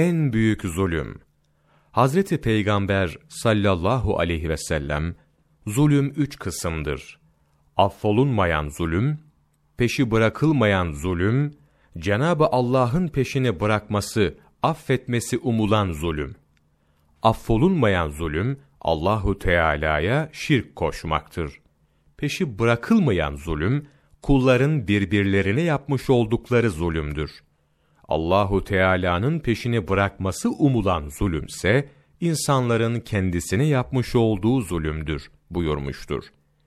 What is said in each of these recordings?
en büyük zulüm. Hazreti Peygamber sallallahu aleyhi ve sellem, zulüm üç kısımdır. Affolunmayan zulüm, peşi bırakılmayan zulüm, Cenabı Allah'ın peşini bırakması, affetmesi umulan zulüm. Affolunmayan zulüm, Allahu Teala'ya şirk koşmaktır. Peşi bırakılmayan zulüm, kulların birbirlerine yapmış oldukları zulümdür. Allahu Teala'nın peşini bırakması umulan zulümse, insanların kendisine yapmış olduğu zulümdür buyurmuştur.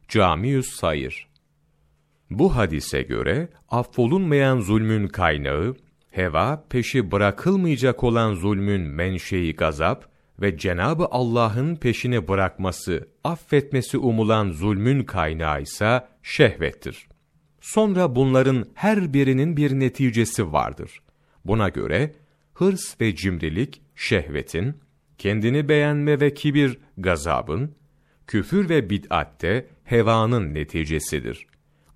Camiüs Sayır Bu hadise göre, affolunmayan zulmün kaynağı, heva, peşi bırakılmayacak olan zulmün menşei gazap ve Cenabı Allah'ın peşini bırakması, affetmesi umulan zulmün kaynağı ise şehvettir. Sonra bunların her birinin bir neticesi vardır. Buna göre hırs ve cimrilik şehvetin, kendini beğenme ve kibir gazabın, küfür ve bid'atte hevanın neticesidir.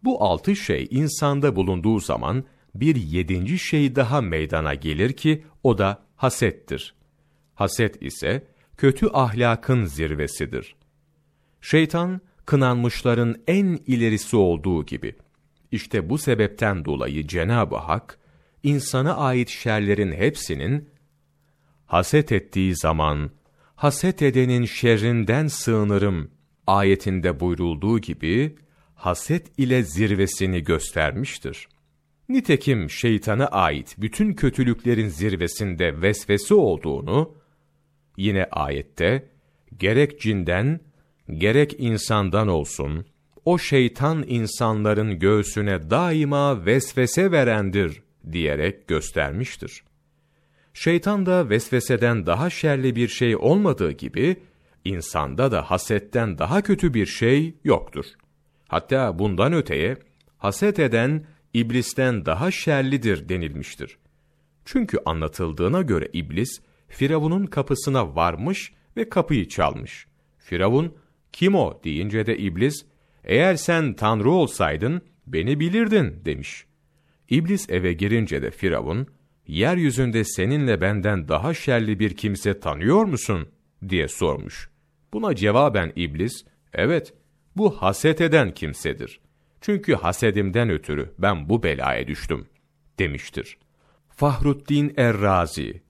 Bu altı şey insanda bulunduğu zaman bir yedinci şey daha meydana gelir ki o da hasettir. Haset ise kötü ahlakın zirvesidir. Şeytan kınanmışların en ilerisi olduğu gibi. İşte bu sebepten dolayı Cenab-ı Hak insana ait şerlerin hepsinin haset ettiği zaman haset edenin şerrinden sığınırım ayetinde buyrulduğu gibi haset ile zirvesini göstermiştir. Nitekim şeytana ait bütün kötülüklerin zirvesinde vesvese olduğunu yine ayette gerek cinden gerek insandan olsun o şeytan insanların göğsüne daima vesvese verendir diyerek göstermiştir. Şeytan da vesveseden daha şerli bir şey olmadığı gibi, insanda da hasetten daha kötü bir şey yoktur. Hatta bundan öteye, haset eden, iblisten daha şerlidir denilmiştir. Çünkü anlatıldığına göre iblis, Firavun'un kapısına varmış ve kapıyı çalmış. Firavun, kim o deyince de iblis, eğer sen tanrı olsaydın, beni bilirdin demiş. İblis eve girince de Firavun, yeryüzünde seninle benden daha şerli bir kimse tanıyor musun? diye sormuş. Buna cevaben iblis, evet, bu haset eden kimsedir. Çünkü hasedimden ötürü ben bu belaya düştüm, demiştir. Fahruddin Errazi,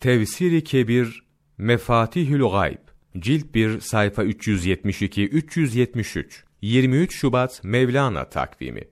Tevsiri Kebir, Mefatihül Gayb, Cilt 1, sayfa 372-373, 23 Şubat Mevlana takvimi.